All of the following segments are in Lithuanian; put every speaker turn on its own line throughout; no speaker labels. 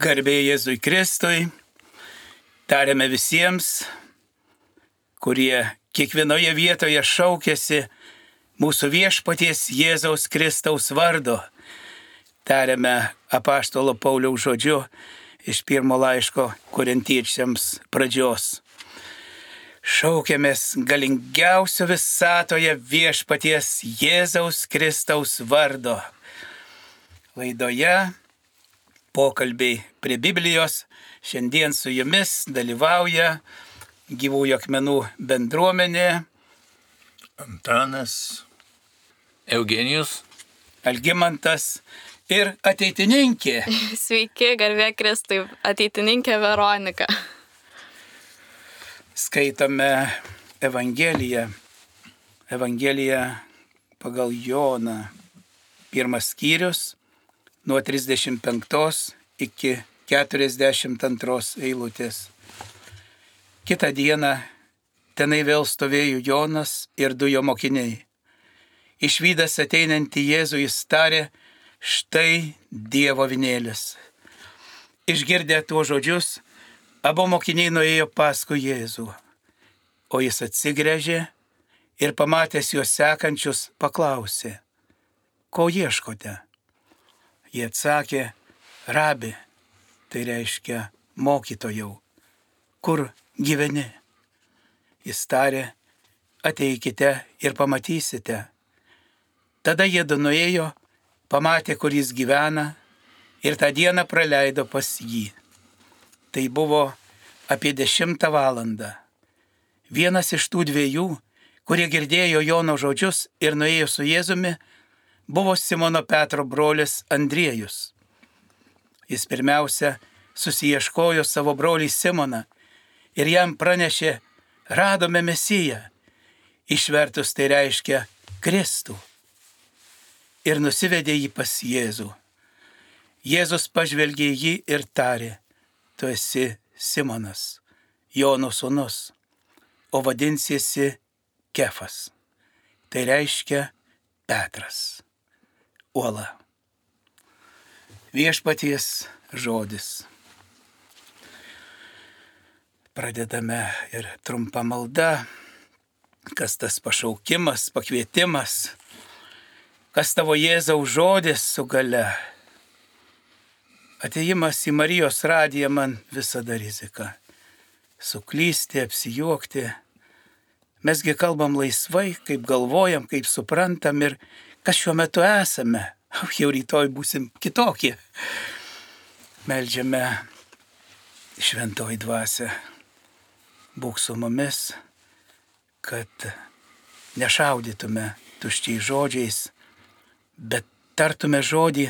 Garbė Jėzui Kristui, tariame visiems, kurie kiekvienoje vietoje šaukėsi mūsų viešpaties Jėzaus Kristaus vardo. Tariame apaštalo Pauliaus žodžiu iš pirmo laiško korintiečiams pradžios. Šaukiamės galingiausio visatoje viešpaties Jėzaus Kristaus vardo. Laidoje pokalbiai prie Biblijos šiandien su jumis dalyvauja gyvųjų akmenų bendruomenė
Antanas,
Eugenijus.
Algimantas ir ateitininkė.
Sveiki, garbė Kristui, ateitininkė Veronika.
Skaitome Evangeliją. Evangeliją pagal Joną. Pirmas skyrius nuo 35 iki 42 eilutės. Kita diena tenai vėl stovėjo Jonas ir du jo mokiniai. Išvydas ateinantį Jėzų jis tarė, štai Dievo vinėlis. Išgirdę tuos žodžius, abu mokiniai nuėjo paskui Jėzų, o jis atsigręžė ir pamatęs juos sekančius paklausė, ko ieškote? Jie atsakė, rabi, tai reiškia mokytojau, kur gyveni? Jis tarė, ateikite ir pamatysite. Tada jie nuėjo, pamatė, kur jis gyvena ir tą dieną praleido pas jį. Tai buvo apie dešimtą valandą. Vienas iš tų dviejų, kurie girdėjo Jono žodžius ir nuėjo su Jėzumi, buvo Simono Petro brolis Andriejus. Jis pirmiausia susieškojo savo brolį Simoną ir jam pranešė, radome Mesiją. Išvertus tai reiškia Kristų. Ir nusivedė jį pas Jėzų. Jėzus pažvelgė jį ir tarė, tu esi Simonas, Jono sūnus, o vadinsiesi Kefas. Tai reiškia Petras uola. Viešpaties žodis. Pradedame ir trumpą maldą, kas tas pašaukimas, pakvietimas, kas tavo Jėzaus žodis su gale. Ateimas į Marijos radiją man visada rizika. Suklysti, apsijuokti. Mesgi kalbam laisvai, kaip galvojam, kaip suprantam ir kas šiuo metu esame. Jau rytoj būsim kitokie. Meldžiame šventoji dvasia. Būk su mumis, kad nešaudytume tuščiai žodžiais, bet tartume žodį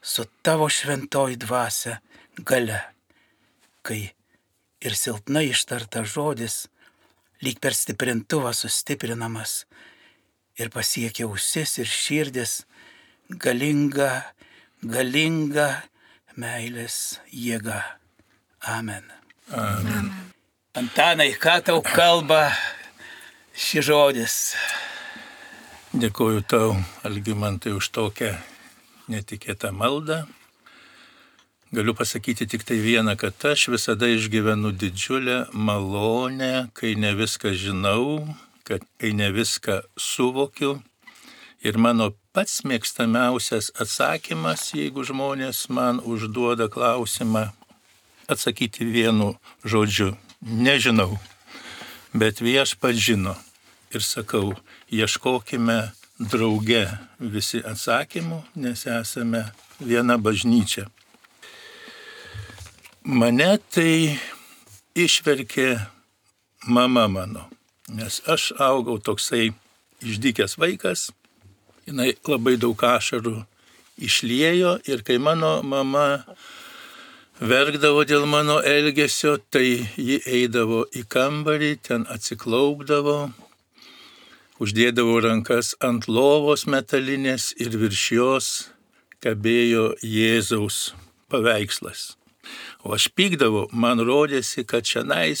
su tavo šventoji dvasia gale, kai ir silpnai ištarta žodis, lyg per stiprintuvą sustiprinamas ir pasiekia ausis ir širdis galinga, galinga meilės jėga. Amen.
Amen.
Antanai, ką tau kalba šis žodis?
Dėkuoju tau, Algimantai, už tokią netikėtą maldą. Galiu pasakyti tik tai vieną, kad aš visada išgyvenu didžiulę malonę, kai ne viską žinau, kad ne viską suvokiu. Ir mano pats mėgstamiausias atsakymas, jeigu žmonės man užduoda klausimą, atsakyti vienu žodžiu - nežinau. Bet viešpats žino. Ir sakau, ieškokime drauge visi atsakymų, nes esame viena bažnyčia. Mane tai išverkė mama mano, nes aš augau toksai išdykęs vaikas, jinai labai daug ašarų išliejo ir kai mano mama verkdavo dėl mano elgesio, tai ji eidavo į kambarį, ten atsiklaupdavo, uždėdavo rankas ant lovos metalinės ir virš jos kabėjo Jėzaus paveikslas. O aš pykdavau, man rodėsi, kad šiandien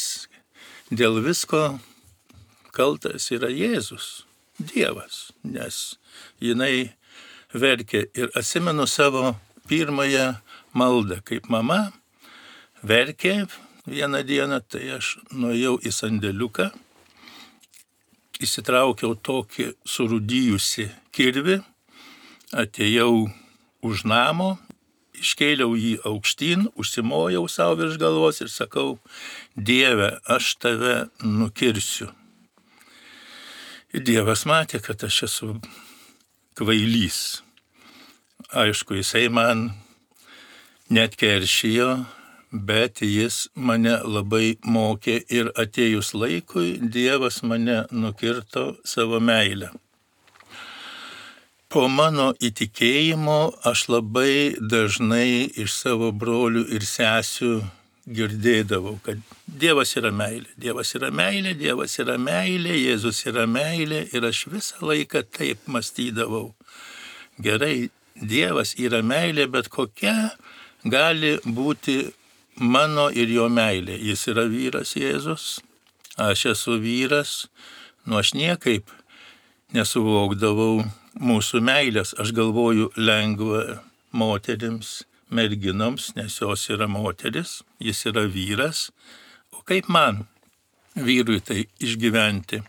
dėl visko kaltas yra Jėzus, Dievas, nes jinai verkė ir atsimenu savo pirmąją maldą, kaip mama verkė vieną dieną, tai aš nuėjau į sandėliuką, įsitraukiau tokį surudyjusi kirvi, atėjau už namo, iškėliau jį aukštyn, užsimojau savo virš galvos ir sakau, Dieve, aš tave nukirsiu. Dievas matė, kad aš esu kvailys. Aišku, jisai man net keršijo, bet jis mane labai mokė ir atėjus laikui Dievas mane nukirto savo meilę. Po mano įtikėjimo aš labai dažnai iš savo brolių ir sesių girdėdavau, kad Dievas yra meilė, Dievas yra meilė, Dievas yra meilė, Jėzus yra meilė ir aš visą laiką taip mąstydavau. Gerai, Dievas yra meilė, bet kokia gali būti mano ir jo meilė. Jis yra vyras Jėzus, aš esu vyras, nu aš niekaip nesuvokdavau mūsų meilės. Aš galvoju lengva moterims, merginoms, nes jos yra moteris, jis yra vyras. O kaip man, vyrui, tai išgyventi?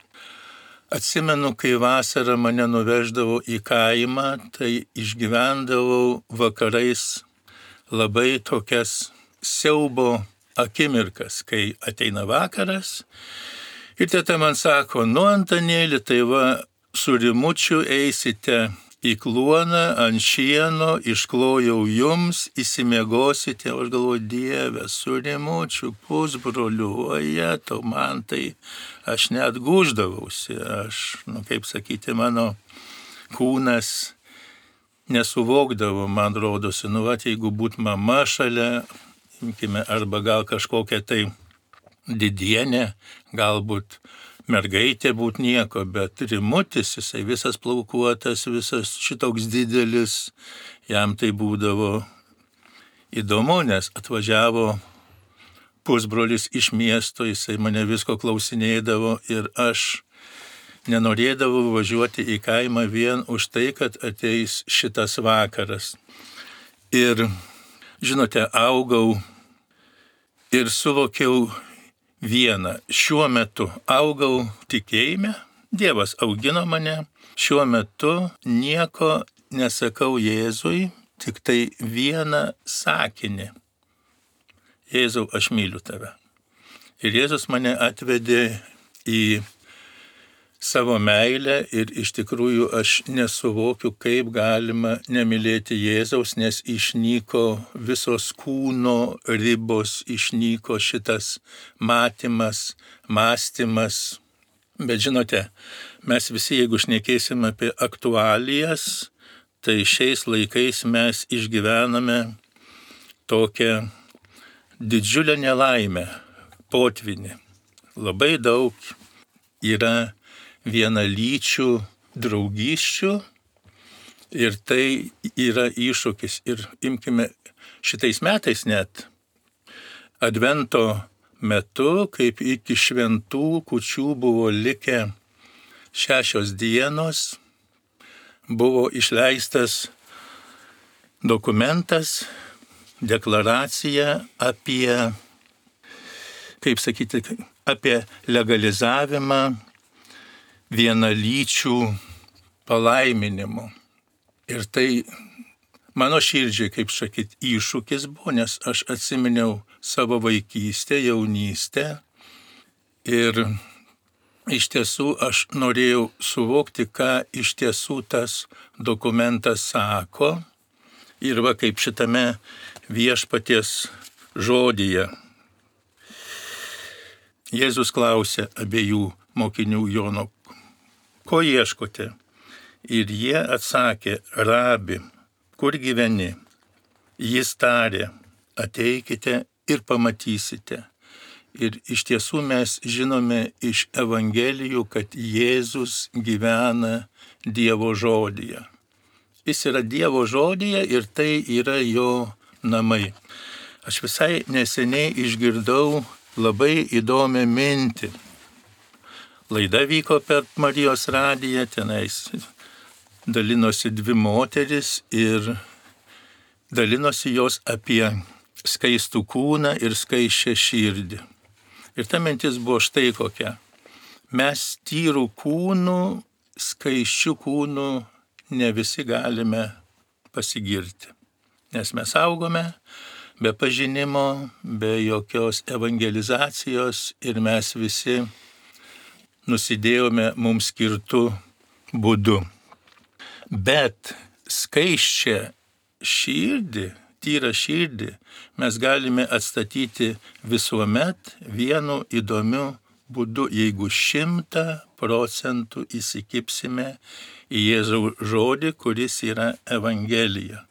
Atsimenu, kai vasarą mane nuveždavo į kaimą, tai išgyvendavau vakarais labai tokias siaubo akimirkas, kai ateina vakaras ir teta man sako, nu Antanėlį, tai va su rimučiu eisite į kluoną ant šieno, išklojau jums, įsimiegosite, aš galvoju, Dieve, su rimučiu, pusbroliu, oje, to man tai aš net guždavausi, aš, nu kaip sakyti, mano kūnas nesuvokdavo, man rodosi, nu, va, jeigu būt mama šalia, imkime, arba gal kažkokia tai didienė, galbūt mergaitė būt nieko, bet rimutis, jisai visas plaukuotas, visas šitoks didelis, jam tai būdavo įdomu, nes atvažiavo pusbrolis iš miesto, jisai mane visko klausinėdavo ir aš nenorėdavau važiuoti į kaimą vien už tai, kad ateis šitas vakaras. Ir, žinote, augau ir suvokiau vieną. Šiuo metu augau tikėjime, Dievas augino mane, šiuo metu nieko nesakau Jėzui, tik tai vieną sakinį. Jėzau, aš myliu tave. Ir Jėzus mane atvedė į savo meilę ir iš tikrųjų aš nesuvokiu, kaip galima nemylėti Jėzaus, nes išnyko visos kūno ribos, išnyko šitas matymas, mąstymas. Bet žinote, mes visi, jeigu šnekėsim apie aktualijas, tai šiais laikais mes išgyvename tokią didžiulę nelaimę, potvinį. Labai daug yra vienalyčių draugyščių ir tai yra iššūkis. Ir imkime šitais metais net advento metu, kaip iki šventų kučių buvo likę šešios dienos, buvo išleistas dokumentas, deklaracija apie, kaip sakyti, apie legalizavimą vienalyčių palaiminimu. Ir tai mano širdžiai, kaip sakyt, iššūkis buvo, nes aš atsiminiau savo vaikystę, jaunystę ir iš tiesų aš norėjau suvokti, ką iš tiesų tas dokumentas sako. Ir va kaip šitame viešpaties žodyje. Jėzus klausė abiejų mokinių Jono ko ieškote? Ir jie atsakė, rabi, kur gyveni? Jis tarė, ateikite ir pamatysite. Ir iš tiesų mes žinome iš Evangelijų, kad Jėzus gyvena Dievo žodyje. Jis yra Dievo žodyje ir tai yra jo namai. Aš visai neseniai išgirdau labai įdomią mintį laida vyko per Marijos radiją, tenais dalinosi dvi moteris ir dalinosi jos apie skaistų kūną ir skaiščią širdį. Ir ta mintis buvo štai kokia. Mes tyrų kūnų, skaiščių kūnų ne visi galime pasigirti. Nes mes augome be pažinimo, be jokios evangelizacijos ir mes visi nusidėjome mums skirtų būdu. Bet skaiščią širdį, tyrą širdį mes galime atstatyti visuomet vienu įdomiu būdu, jeigu šimtą procentų įsikipsime į Jėzaus žodį, kuris yra Evangelija.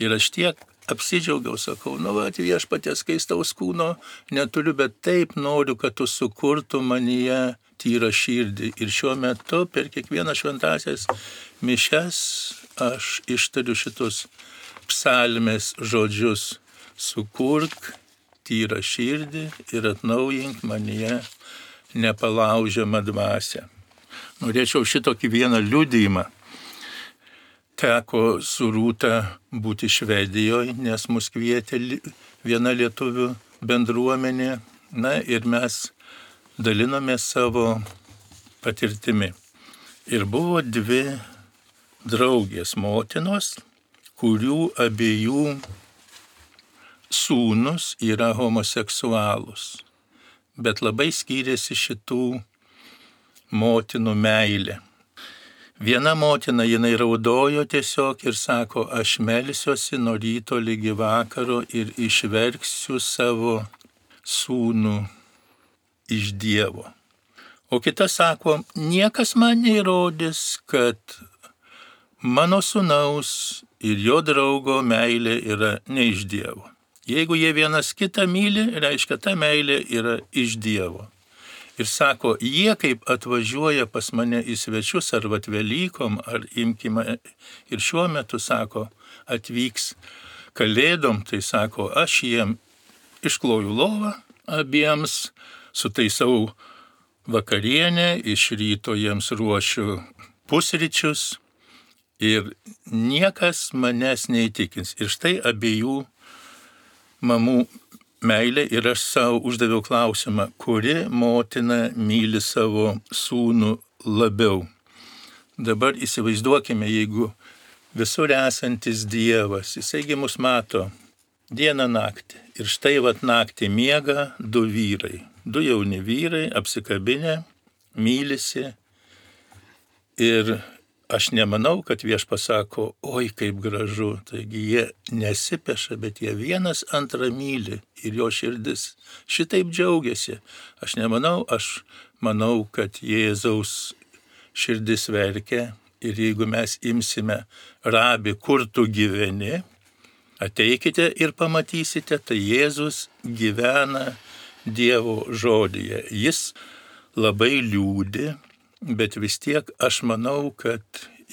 Ir aš tiek apsidžiaugiau, sakau, nu, va, viešpatės skaistaus kūno neturiu, bet taip noriu, kad tu sukurtų manyje tyrą širdį. Ir šiuo metu per kiekvieną šventasias mišes aš ištariu šitus psalmės žodžius. Sukurk tyrą širdį ir atnaujink manyje nepalaužiamą dvasę. Norėčiau šitokį vieną liudymą. Teko su Rūta būti Švedijoje, nes mus kvietė viena lietuvių bendruomenė. Na ir mes dalinome savo patirtimi. Ir buvo dvi draugės motinos, kurių abiejų sūnus yra homoseksualūs bet labai skyrėsi šitų motinų meilė. Viena motina jinai raudojo tiesiog ir sako, aš melsiuosi nuo ryto lygi vakaro ir išverksiu savo sūnų iš Dievo. O kita sako, niekas man neįrodys, kad mano sūnaus ir jo draugo meilė yra ne iš Dievo. Jeigu jie vienas kitą myli, reiškia, ta meilė yra iš Dievo. Ir sako, jie kaip atvažiuoja pas mane į svečius ar Velykom, ar imkime ir šiuo metu sako, atvyks kalėdom, tai sako, aš jiem iškloju lovą abiems, sutaisau vakarienę, iš ryto jiems ruošiu pusryčius ir niekas manęs neįtikins. Ir štai abiejų mamų meilė ir aš savo uždaviau klausimą, kuri motina myli savo sūnų labiau. Dabar įsivaizduokime, jeigu visur esantis Dievas, jisaigi mus mato dieną naktį. Ir štai vat naktį miega du vyrai, du jauni vyrai apsikabinę, mylisi ir aš nemanau, kad vieš pasako, oi kaip gražu. Taigi jie nesipeša, bet jie vienas antrą myli ir jo širdis šitaip džiaugiasi. Aš nemanau, aš manau, kad Jėzaus širdis verkia ir jeigu mes imsime rabi, kur tu gyveni, ateikite ir pamatysite, tai Jėzus gyvena Dievo žodyje. Jis labai liūdi, bet vis tiek aš manau, kad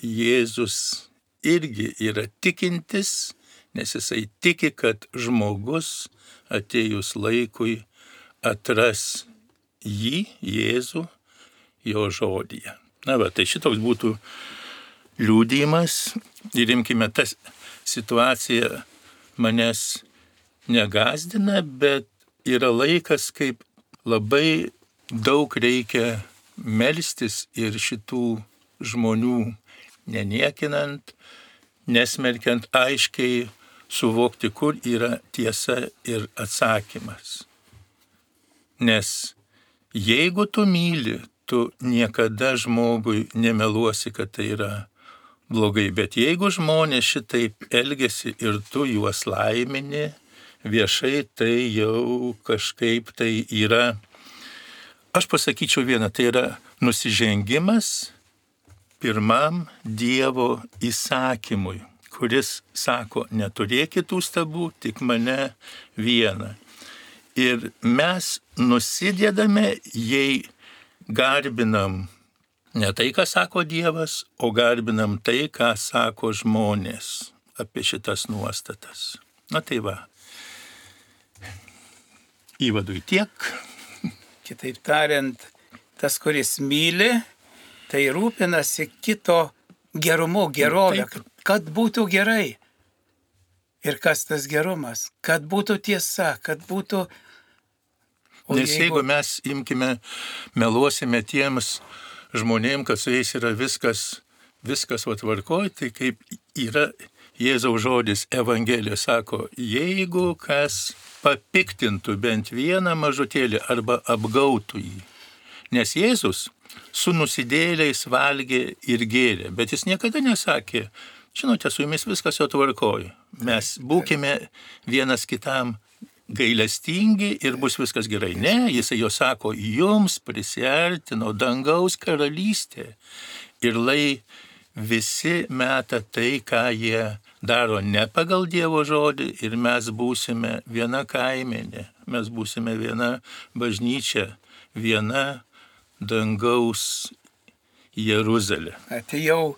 Jėzus irgi yra tikintis, nes jisai tiki, kad žmogus atėjus laikui atras jį, Jėzų, jo žodyje. Na, va, tai šitoks būtų liūdėjimas ir imkime tas situacija manęs negazdina, bet yra laikas, kaip labai daug reikia melstis ir šitų žmonių neniekinant, nesmerkiant aiškiai suvokti, kur yra tiesa ir atsakymas. Nes jeigu tu myli, tu niekada žmogui nemeluosi, kad tai yra blogai, bet jeigu žmonės šitaip elgesi ir tu juos laimini viešai, tai jau kažkaip tai yra Aš pasakyčiau vieną, tai yra nusižengimas pirmam Dievo įsakymui, kuris sako, neturėk kitų stabų, tik mane vieną. Ir mes nusidėdame, jei garbinam ne tai, ką sako Dievas, o garbinam tai, ką sako žmonės apie šitas nuostatas. Na tai va. Įvadui tiek.
Kitaip tariant, tas, kuris myli, tai rūpinasi kito gerumu, gerovė, kad, kad būtų gerai. Ir kas tas gerumas? Kad būtų tiesa, kad būtų... O
Nes jeigu mes imkime, meluosime tiems žmonėms, kad su jais yra viskas, viskas atvarkoj, tai kaip yra Jėzaus žodis Evangelija sako, jeigu kas papiktintų bent vieną mažutėlį arba apgautų jį. Nes Jėzus su nusidėliais valgė ir gėrė, bet jis niekada nesakė, žinote, su jumis viskas jau tvarkoju. Mes būkime vienas kitam gailestingi ir bus viskas gerai. Ne, jisai jo sako, jums prisartino dangaus karalystė ir lai visi meta tai, ką jie daro ne pagal Dievo žodį ir mes būsime viena kaimenė, mes būsime viena bažnyčia, viena dangaus Jeruzalė.
Atėjau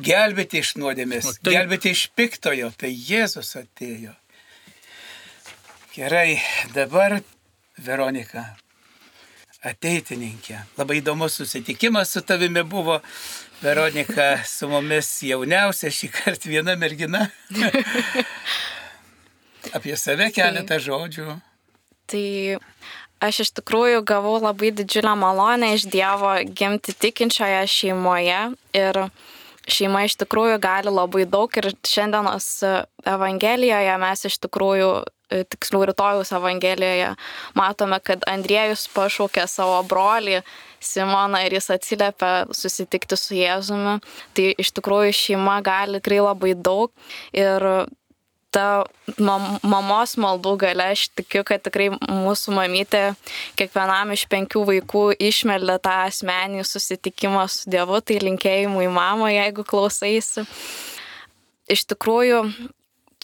gelbėti iš nuodėmės,
O tai-
gelbėti iš piktojo, tai Jėzus atėjo. Gerai, dabar Veronika, ateitininkė. Labai įdomus susitikimas su tavimi buvo. Veronika su mumis jauniausia šį kartą viena mergina. Apie save keletą žodžių.
Tai aš iš tikrųjų gavau labai didžiulę malonę iš Dievo gimti tikinčioje šeimoje ir šeima iš tikrųjų gali labai daug ir šiandienos Evangelijoje mes iš tikrųjų, tiksliau rytojus Evangelijoje, matome, kad Andriejus pašaukė savo brolį Simoną ir jis atsiliepia susitikti su Jėzumi. Tai iš tikrųjų šeima gali tikrai labai daug ir ta mam, mamos maldų gale, aš tikiu, kad tikrai mūsų mamytė kiekvienam iš penkių vaikų išmeldė tą asmenį susitikimą su Dievu, tai linkėjimui mama, jeigu klausaisi. Iš tikrųjų,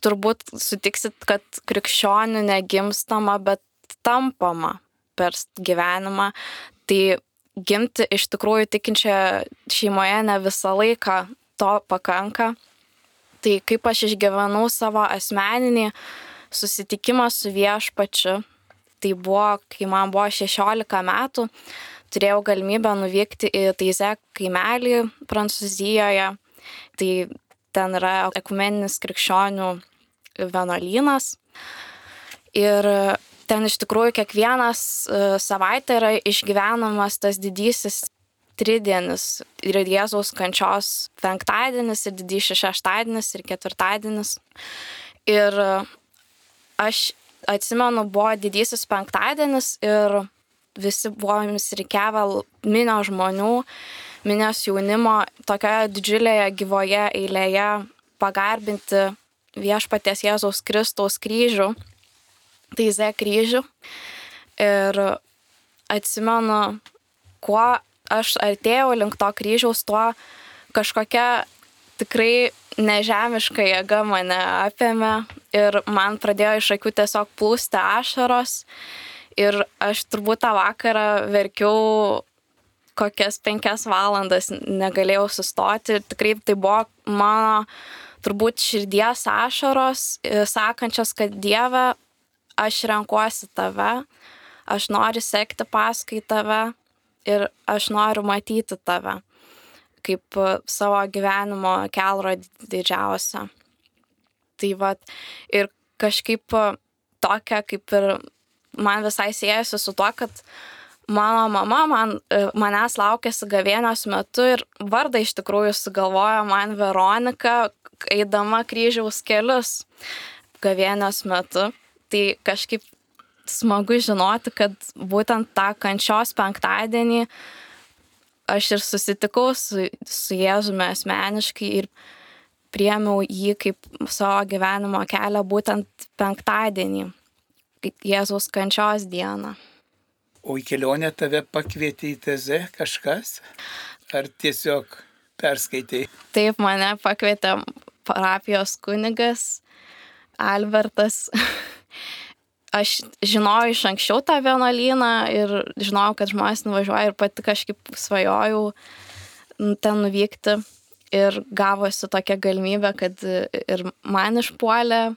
turbūt sutiksit, kad krikščionių negimstama, bet tampama per gyvenimą. Tai gimti iš tikrųjų tikinčia šeimoje ne visą laiką to pakanka. Tai kaip aš išgyvenau savo asmeninį susitikimą su viešpačiu, tai buvo, kai man buvo 16 metų, turėjau galimybę nuvykti į Taize kaimelį Prancūzijoje. Tai ten yra ekumeninis krikščionių vienuolynas. Ir ten iš tikrųjų kiekvienas savaitę yra išgyvenamas tas didysis tridienis ir Jėzaus kančios penktadienis ir didysis šeštadienis ir ketvirtadienis. Ir aš atsimenu, buvo didysis penktadienis ir visi buvom įsirikiavę minio žmonių, minios jaunimo tokioje didžiulėje gyvoje eilėje pagarbinti viešpaties Jėzaus Kristaus kryžių, taize kryžių. Ir atsimenu, kuo aš artėjau link to kryžiaus, tuo kažkokia tikrai nežemiška jėga mane apėmė ir man pradėjo iš akių tiesiog plūsti ašaros. Ir aš turbūt tą vakarą verkiau kokias penkias valandas, negalėjau sustoti. Ir tikrai tai buvo mano turbūt širdies ašaros, sakančios, kad Dieve, aš renkuosi tave, aš noriu sekti paskui tave ir aš noriu matyti tave kaip savo gyvenimo kelrodį didžiausią. Tai vad, ir kažkaip tokia, kaip ir man visai siejasi su tuo, kad mano mama man, manęs laukėsi gavienos metu ir vardą iš tikrųjų sugalvojo man Veronika, eidama kryžiaus kelius gavienos metu. Tai kažkaip smagu žinoti, kad būtent tą kančios penktadienį aš ir susitikau su, su Jėzumi asmeniškai ir priemiau jį kaip savo gyvenimo kelią būtent penktadienį, Jėzaus kančios dieną.
O į kelionę tave pakvietė į teze kažkas? Ar tiesiog perskaitai?
Taip, mane pakvietė parapijos kunigas Albertas. Aš žinojau iš anksčiau tą vienuolyną ir žinojau, kad žmonės nuvažiuoja ir pati kažkaip svajojau ten nuvykti. Ir gavosi tokia galimybė, kad ir man išpuolė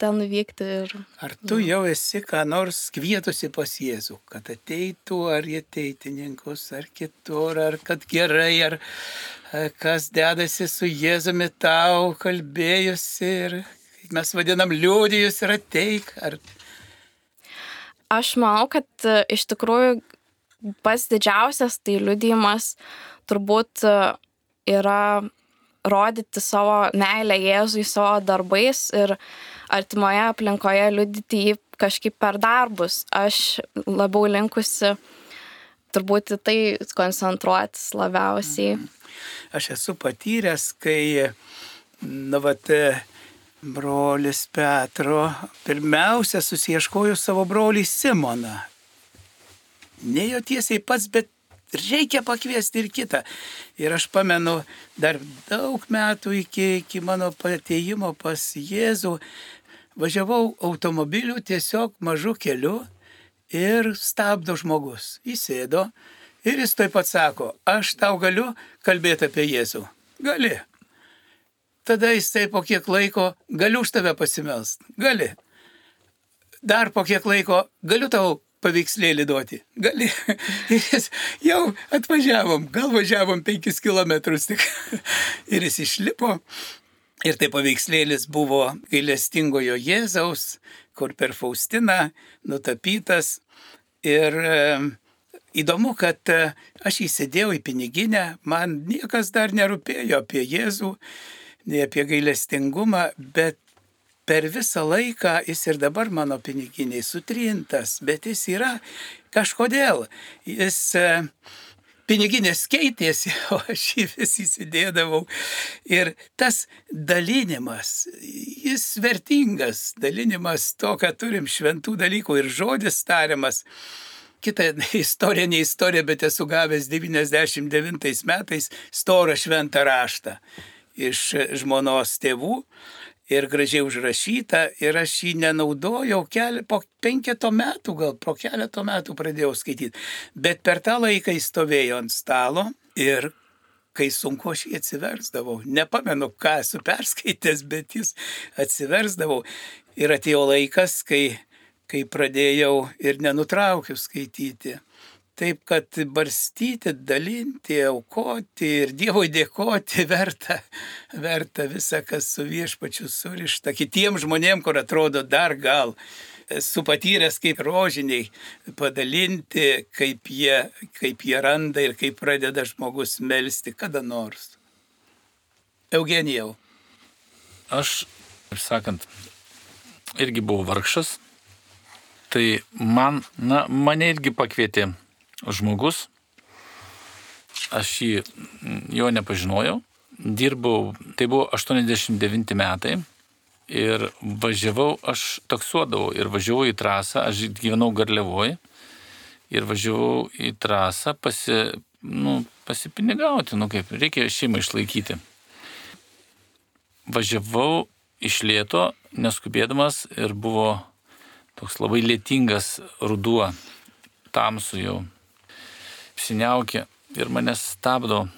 ten nuvykti. Ir...
Ar tu jau esi ką nors kvietusi pas Jėzų, kad ateitų ar į ateitininkus, ar kitur, ar kad gerai, ar kas dedasi su Jėzumi tau kalbėjusi ir mes vadinam, liūdėjus ir ateik. Ar...
Aš manau, kad e, iš tikrųjų pats didžiausias tai liudijimas turbūt e, yra rodyti savo meilę Jėzui savo darbais ir artimoje aplinkoje liudyti jį kažkaip per darbus. Aš labiau linkusi turbūt į tai koncentruotis labiausiai.
Aš esu patyręs, kai, na, vat, brolis Petro pirmiausia susieškojo savo brolį Simoną. Ne jo tiesiai pats, bet reikia pakviesti ir kitą. Ir aš pamenu, dar daug metų iki, iki mano pateimo pas Jėzų, važiavau automobiliu tiesiog mažu keliu ir stabdo žmogus. Įsėdo ir jis taip pat sako, aš tau galiu kalbėti apie Jėzų. Gali. Tada jis taip po kiek laiko, galiu už tave pasimelst. Gali. Dar po kiek laiko, galiu tau paveikslėlį duoti. Gali. Ir jis jau atvažiavom, gal važiavom penkis kilometrus tik. Ir jis išlipo. Ir tai paveikslėlis buvo gailestingojo Jėzaus, kur per Faustiną nutapytas. Ir įdomu, kad e, aš įsidėjau į piniginę, man niekas dar nerūpėjo apie Jėzų, nei apie gailestingumą, bet per visą laiką jis ir dabar mano piniginiai sutrintas, bet jis yra kažkodėl. Jis e, piniginės keitėsi, o aš jį vis įsidėdavau. Ir tas dalinimas, jis vertingas, dalinimas to, ką turim šventų dalykų ir žodis tariamas. Kita istorija, ne istorija, bet esu gavęs 99 metais storą šventą raštą iš žmonos tėvų ir gražiai užrašyta ir aš jį nenaudojau keli, po penketo metų, gal po keleto metų pradėjau skaityti. Bet per tą laiką jis stovėjo ant stalo ir kai sunku aš jį atsiversdavau. Nepamenu, ką esu perskaitęs, bet jis atsiversdavau. Ir atėjo laikas, kai, kai pradėjau ir nenutraukiau skaityti. Taip, kad barstyti, dalinti, aukoti ir Dievui dėkoti verta, verta visą, kas su viešpačiu surišta. Kitiems žmonėms, kur atrodo dar gal esu patyręs kaip rožiniai padalinti, kaip jie, kaip jie randa ir kaip pradeda žmogus melstį kada nors. Eugenijau.
Aš, kaip sakant, irgi buvau vargšas. Tai man, na, mane irgi pakvietė žmogus, aš jį jo nepažinojau, dirbau, tai buvo 89 metai ir važiavau, aš taksuodavau ir važiavau į trasą, aš gyvenau Garliavoje ir važiavau į trasą pasi, nu, pasipinigauti, nu kaip, reikia šeimą išlaikyti. Važiavau iš lėto, neskubėdamas ir buvo toks labai lėtingas ruduo, tamsu jau apsiniaukia ir mane stabdo.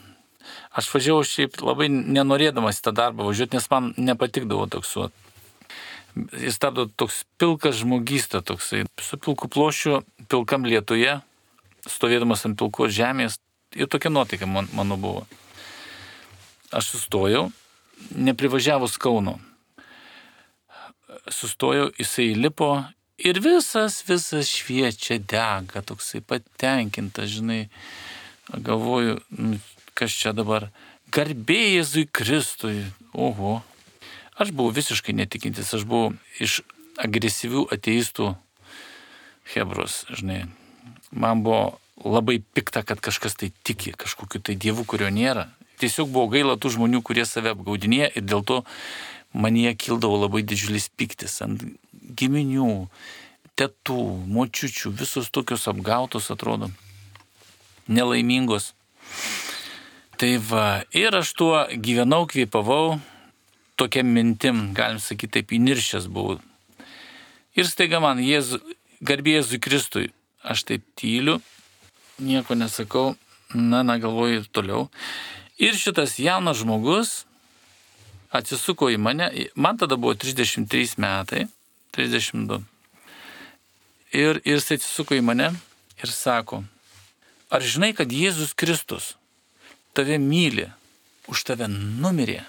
Aš važiavau šiaip labai nenorėdamas į tą darbą važiuoti, nes man nepatikdavo taksuoti. Jis stabdo toks pilkas žmogystė, toksai su pilku plošiu, pilkam lietuje, stovėdamas ant pilkos žemės. Ir tokia nuotaika man, mano buvo. Aš sustojau, neprivažiavus Kauno. Sustojau, jisai lipo Ir visas, visas šviečia, dega, toksai patenkintas, žinai. Galvoju, nu, kas čia dabar. Garbėjai Jėzui Kristui. Oho. Aš buvau visiškai netikintis, aš buvau iš agresyvių ateistų Hebros, žinai. Man buvo labai pikta, kad kažkas tai tiki, kažkokiu tai dievu, kurio nėra. Tiesiog buvo gaila tų žmonių, kurie save apgaudinėja ir dėl to man jie kildavo labai didžiulis piktis ant giminių, tetų, močiučių, visus tokius apgautus atrodo, nelaimingos. Tai va, ir aš tuo gyvenau, kvėpavau, tokia mintim, galim sakyti, taip įniršęs buvau. Ir staiga man, Jėzu, garbė Jėzui Kristui, aš taip tyliu, nieko nesakau, na, na, galvoju ir toliau. Ir šitas jaunas žmogus atsisuko į mane, man tada buvo 33 metai, 32. Ir, ir jis atsisuko į mane ir sako, ar žinai, kad Jėzus Kristus tave myli, už tave numirė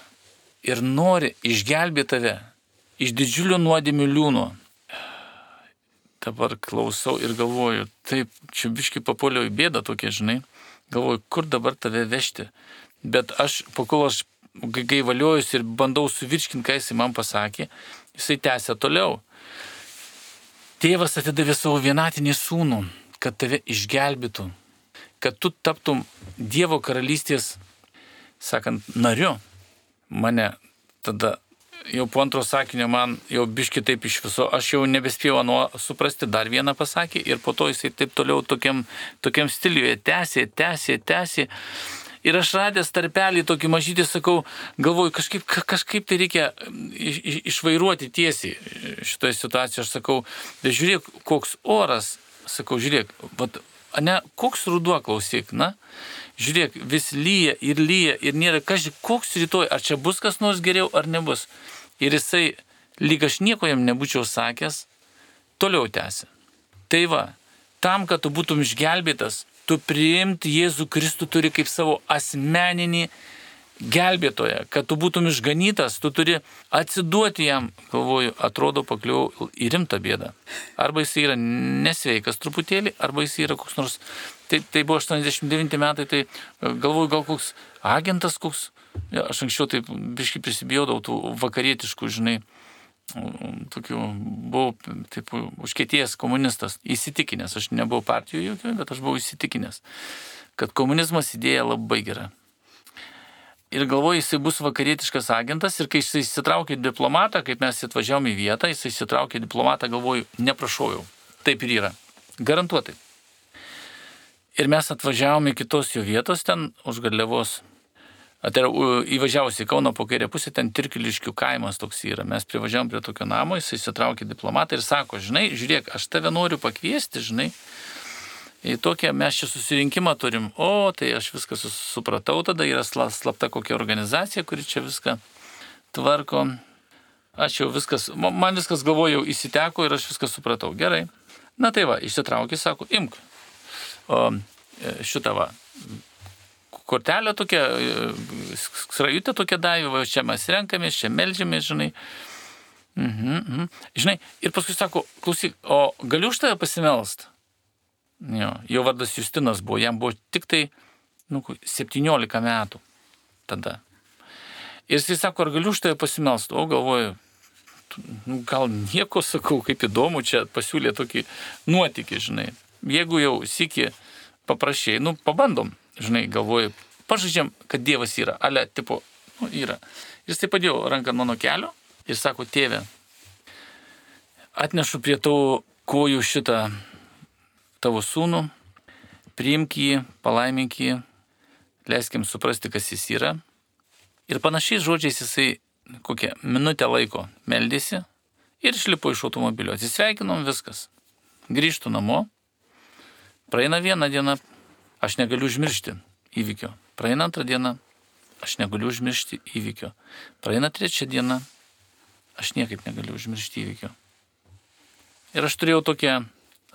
ir nori išgelbėti tave iš didžiulio nuodėmių liūno. Dabar klausau ir galvoju, taip, čia biški papoliau į bėdą tokia, žinai. Galvoju, kur dabar tave vežti. Bet aš, po kol aš gaivaliojus ir bandau suvirškinti, ką jisai man pasakė, jisai tęsė toliau. Tėvas atidavė savo vienatinį sūnų, kad tave išgelbėtų, kad tu taptum Dievo karalystės, sakant, nariu. Mane tada jau po antro sakinio man jau biški taip iš viso, aš jau nebespėjau nuo suprasti, dar vieną pasakė ir po to jisai taip toliau tokiam, tokiam stiliuje tęsė, tęsė, tęsė. Ir aš radęs tarpelį tokį mažytį, sakau, galvoju, kažkaip, kažkaip tai reikia iš, iš, išvairuoti tiesiai šitoje situacijoje. Aš sakau, žiūrėk, koks oras, sakau, žiūrėk, vat, ne, koks ruduo klausyk, na, žiūrėk, vis lyja ir lyja ir nėra, kažkaip, koks rytoj, ar čia bus kas nors geriau ar nebus. Ir jisai, lyg aš nieko jam nebūčiau sakęs, toliau tęsė. Tai va, tam, kad tu būtum išgelbėtas, tu priimti Jėzų Kristų turi kaip savo asmeninį gelbėtoją, kad tu būtum išganytas, tu turi atsiduoti jam, galvoju, atrodo pakliau į rimtą bėdą. Arba jis yra nesveikas truputėlį, arba jis yra koks nors, tai, tai buvo 89 metai, tai galvoju, gal koks agentas koks, ja, aš anksčiau taip biškai prisibijodavau tų vakarietiškų, žinai, tokių, buvau taip užkėties komunistas, įsitikinęs, aš nebuvau partijų jokių, bet aš buvau įsitikinęs, kad komunizmas idėja labai gera ir galvoju, jisai bus vakarietiškas agentas ir kai jisai įsitraukė diplomatą, kaip mes atvažiavome į vietą, jisai įsitraukė diplomatą, galvoju, neprašojau. Taip ir yra. Garantuotai. Ir mes atvažiavome į kitos jo vietos ten už Garliavos. Tai yra įvažiavus į Kauno po kairę pusę, ten Tirkiliškių kaimas toks yra. Mes privažiavom prie tokio namo, jis įsitraukė diplomatą ir sako, žinai, žiūrėk, aš tave noriu pakviesti, žinai, į tokią mes čia susirinkimą turim. O, tai aš viską supratau, tada yra slapta kokia organizacija, kuri čia viską tvarko. Aš jau viskas, man viskas galvojau įsiteko ir aš viską supratau. Gerai. Na tai va, išsitraukė, sako, imk. O e, šitą va, kortelę tokia, e, skrajutę tokia davė, va, čia mes renkamės, čia melžiamės, žinai. Mhm, mhm. Žinai, ir paskui sako, klausyk, o galiu už tave pasimelst? Jo, jo vardas Justinas buvo, jam buvo tik tai nu, 17 metų tada. Ir jis sako, ar galiu už tai pasimelsti? O galvoju, nu, gal nieko sakau, kaip įdomu, čia pasiūlė tokį nuotykį, žinai. Jeigu jau sėki paprašiai, nu, pabandom, žinai, galvoju, pažaidžiam, kad Dievas yra, ale, tipo, nu, yra. Jis tai padėjo ranką mano kelio ir sako, tėve, atnešu prie tavo kojų šitą tavo sūnų, priimk jį, palaimink jį, leiskim suprasti, kas jis yra. Ir panašiais žodžiais jisai kokią minutę laiko meldėsi ir išlipo iš automobilio. Atsisveikinom viskas. Grįžtų namo. Praeina vieną dieną, aš negaliu užmiršti įvykio. Praeina antrą dieną, aš negaliu užmiršti įvykio. Praeina trečią dieną, aš niekaip negaliu užmiršti įvykio. Ir aš turėjau tokią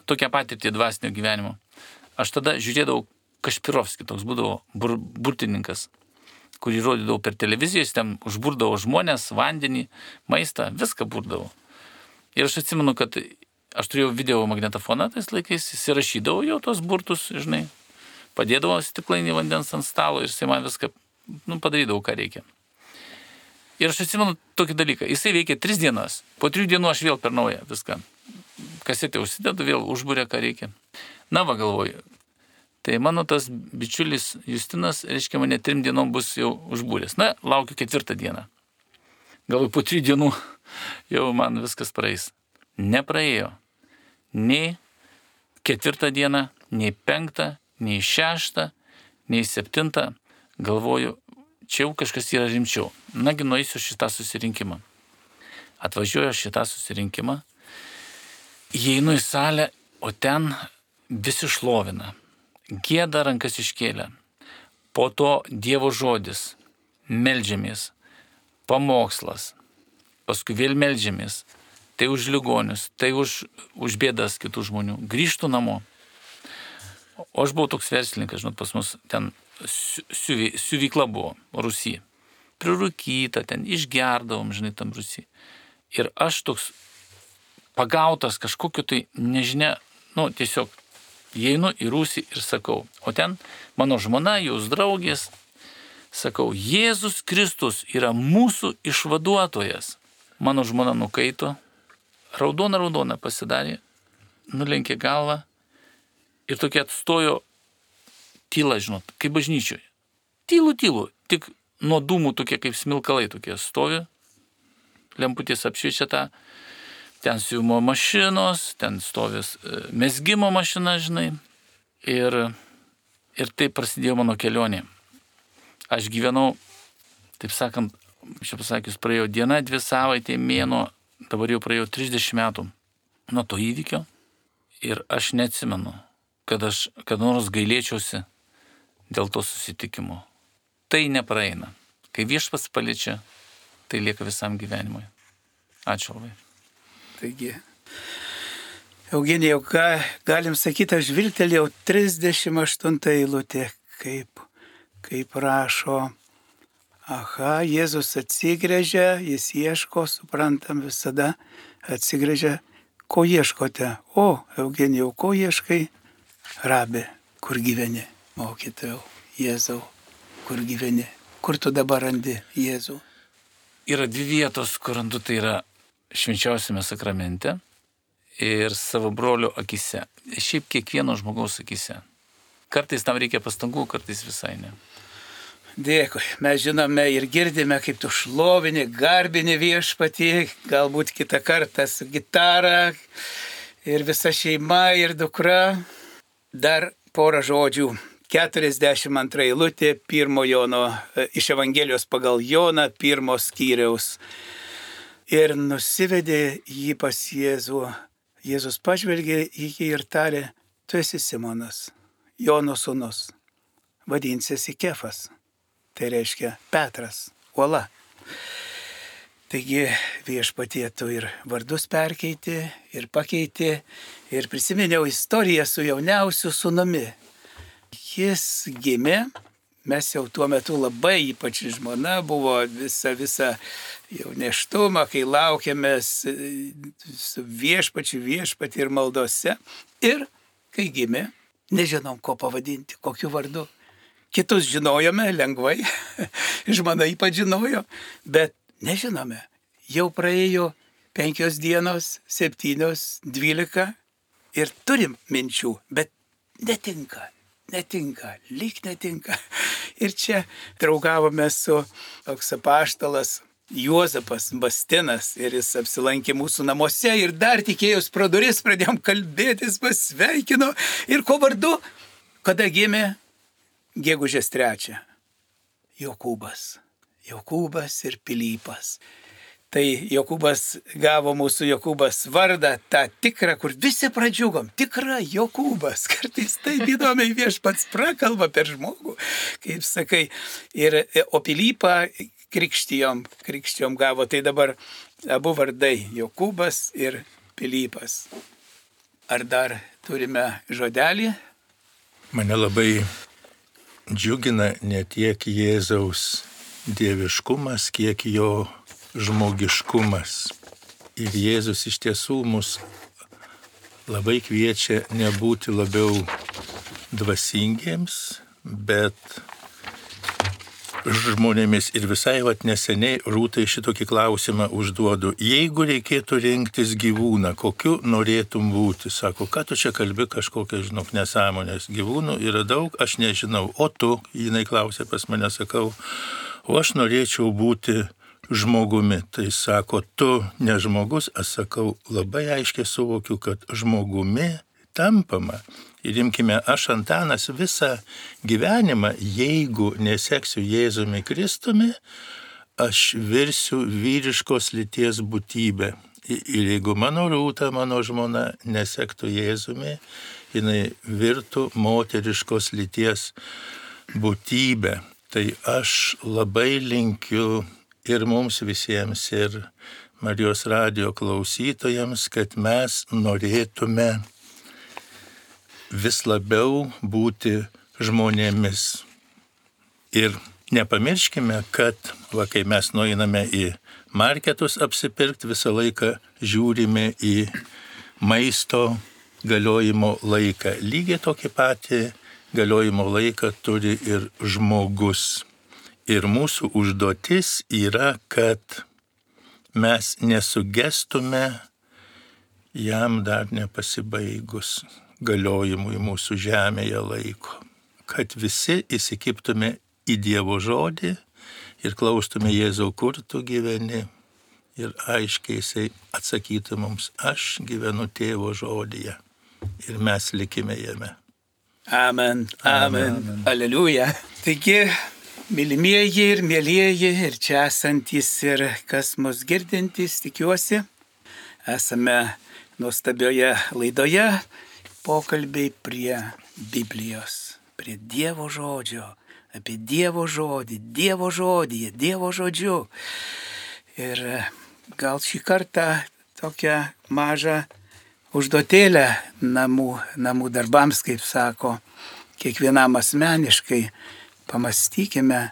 tokią patirtį dvasinio gyvenimo. Aš tada žiūrėdavau Kašpirovskį, toks būdavo bur, burtininkas, kurį rodydavau per televiziją, jis ten užburdavo žmonės, vandenį, maistą, viską burdavo. Ir aš atsimenu, kad aš turėjau video magnetofoną tais laikais, jis įrašydavo jau tos burtus, žinai, padėdavo stiklainį vandens ant stalo ir jisai man viską nu, padarydavo, ką reikia. Ir aš atsimenu tokį dalyką. Jisai veikia tris dienas. Po trijų dienų aš vėl per naują viską kasetę užsidedu, vėl užbūrė, ką reikia. Na, va galvoju. Tai mano tas bičiulis Justinas, reiškia, mane trim dienom bus jau užbūręs. Na, laukiu ketvirtą dieną. Galvoju, po trijų dienų jau man viskas praeis. Nepraėjo. Nei ketvirtą dieną, nei penktą, nei šeštą, nei septintą. Galvoju, čia jau kažkas yra rimčiau. Nagi nueisiu šitą susirinkimą. Atvažiuoju šitą susirinkimą Įeinu į salę, o ten visi šlovina. Gėda rankas iškėlė. Po to Dievo žodis. Meldžiamės. Pamokslas. Paskui vėl meldžiamės. Tai už ligonius, tai už, už bėdas kitų žmonių. Grįžtų namo. O aš buvau toks verslininkas, žinot, pas mus ten siuvy, siuvykla buvo Rusija. Prirūkyta, ten išgerdavom, žinai, tam Rusijai. Ir aš toks pagautas kažkokiu tai nežinia, nu tiesiog įeinu į rūsį ir sakau, o ten mano žmona, jūs draugės, sakau, Jėzus Kristus yra mūsų išvaduotojas. Mano žmona nukaito, raudona raudona pasidarė, nulenkė galvą ir tokia atstojo tyla, žinot, kaip bažnyčioje. Tylų, tylų, tik nuo dūmų tokie kaip smilkalai tokie stovi, lemputės apšviečia tą, ten siūmo mašinos, ten stovis e, mesgymo mašina, žinai. Ir, ir taip prasidėjo mano kelionė. Aš gyvenau, taip sakant, čia pasakius, praėjo diena, dvi savaitė, mėno, dabar jau praėjo 30 metų nuo to įvykio. Ir aš neatsimenu, kad aš kada nors gailėčiausi dėl to susitikimo. Tai nepraeina. Kai viešpas paliečia, tai lieka visam gyvenimui. Ačiū labai.
Taigi, Eugenijau, ką galim sakyti, aš viltelėjau 38 eilutė, kaip, kaip rašo. Aha, Jėzus atsigrėžia, jis ieško, suprantam visada, atsigrėžia, ko ieškote? O, Eugenijau, ko ieškai? Rabė, kur gyveni? Mokytojau, Jėzau, kur gyveni? Kur tu dabar randi Jėzų?
Yra dvi vietos, kur randu, tai yra švenčiausiame sakramente ir savo brolio akise. Šiaip kiekvieno žmogaus akise. Kartais tam reikia pastangų, kartais visai ne.
Dėkui. Mes žinome ir girdime, kaip tu šlovini, garbini viešpatį, galbūt kitą kartą su gitara ir visa šeima ir dukra. Dar porą žodžių. 42 eilutė, pirmo Jono, iš Evangelijos pagal Joną, pirmos skyriaus. Ir nusivedė jį pas Jėzų. Jėzus pažvelgė į jį ir tarė, tu esi Simonas, Jono sūnus, vadinsiesi Kefas. Tai reiškia Petras, uola. Taigi viešpatie tu ir vardus perkeiti, ir pakeiti, ir prisiminiau istoriją su jauniausiu sūnumi. Jis gimė, mes jau tuo metu labai, ypač žmona, buvo visa, visa jau neštumą, kai laukiamės su viešpačiu viešpati ir maldose. Ir kai gimė, nežinom, ko pavadinti, kokiu vardu. Kitus žinojome lengvai, žmona ypač žinojo, bet nežinome. Jau praėjo penkios dienos, septynios, dvylika ir turim minčių, bet netinka, netinka, lyg netinka. Ir čia draugavome su toks apaštalas Juozapas Bastinas ir jis apsilankė mūsų namuose ir dar tikėjus pro duris pradėjom kalbėtis, pasveikino ir ko vardu, kada gimė gegužės trečią. Jokūbas. Jokūbas ir Pilypas. Tai Jokūbas gavo mūsų Jokūbas vardą, tą tikrą, kur visi pradžiugom, tikrą Jokūbas. Kartais taip įdomiai viešpats prakalba per žmogų, kaip sakai. Ir, o Pilypą krikštijom, krikštijom gavo. Tai dabar abu vardai - Jokūbas ir Pilypas. Ar dar turime žodelį?
Mane labai džiugina ne tiek Jėzaus dieviškumas, kiek jo žmogiškumas. Ir Jėzus iš tiesų mus labai kviečia nebūti labiau dvasingiems, bet žmonėmis ir visai vat neseniai rūtai šitokį klausimą užduodu. Jeigu reikėtų rinktis gyvūną, kokiu norėtum būti, sako, ką tu čia kalbi kažkokią, žinok, nesąmonės. Gyvūnų yra daug, aš nežinau. O tu, jinai klausė pas mane, sakau, o aš norėčiau būti žmogumi. Tai sako, tu ne žmogus, aš sakau, labai aiškiai suvokiu, kad žmogumi tampama Ir imkime, aš Antanas visą gyvenimą, jeigu neseksiu Jėzumi Kristumi, aš virsiu vyriškos lyties būtybę. Ir jeigu mano rūta, mano žmona nesektų Jėzumi, jinai virtų moteriškos lyties būtybę. Tai aš labai linkiu ir mums visiems, ir Marijos radio klausytojams, kad mes norėtume vis labiau būti žmonėmis. Ir nepamirškime, kad, va, kai mes nueiname į marketus apsipirkti, visą laiką žiūrime į maisto galiojimo laiką. Lygiai tokį patį galiojimo laiką turi ir žmogus. Ir mūsų užduotis yra, kad mes nesugestume jam dar nepasibaigus galiojimui mūsų žemėje laiko. Kad visi įsikiptume į Dievo žodį ir klaustume Jėzau, kur tu gyveni. Ir aiškiai jisai atsakytų mums, aš gyvenu tėvo žodyje. Ir mes likime jame.
Amen, amen, amen. Aleliuja. Taigi, mylimieji ir mėlyjeji, ir čia esantys, ir kas mus girdintys, tikiuosi, esame nuostabioje laidoje pokalbiai prie Biblijos, prie Dievo žodžio, apie Dievo žodį, Dievo žodį, Dievo žodžiu. Ir gal šį kartą tokią mažą užduotėlę namų, namų darbams, kaip sako, kiekvienam asmeniškai pamastykime,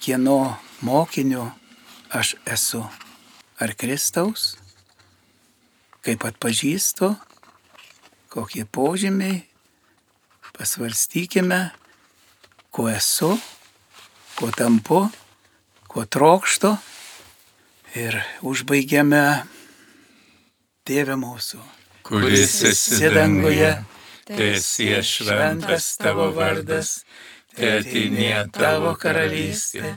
kieno mokiniu aš esu. Ar Kristaus? Kaip atpažįstu? Kokie požymiai? Pasvarstykime, kuo esu, kuo tampu, kuo trokštu. Ir užbaigiame Tėvę mūsų
kuris esi danguje, tiesie šventas tavo vardas, tėtinė tavo karalystė,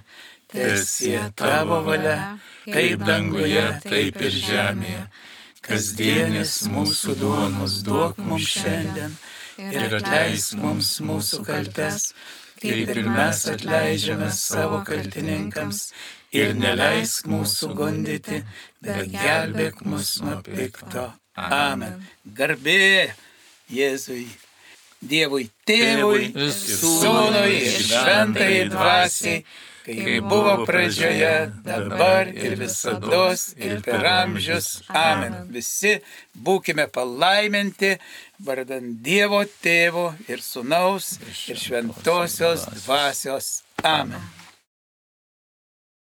tiesie tavo valia, kaip danguje, taip ir žemėje. Kasdienis mūsų duonos duok mums šiandien ir atleisk mums mūsų kaltes, kaip ir mes atleidžiame savo kaltininkams. Ir neleisk mūsų gundyti, bet gelbėk mus nuo pikto.
Amen. Garbė Jėzui, Dievui Tėvui, Sūnui ir Šventai Dvasiai, kaip buvo pradžioje, dabar ir visada ir per amžius. Amen. Visi būkime palaiminti, vardant Dievo Tėvo ir Sūnaus ir Šventosios Dvasios. Amen.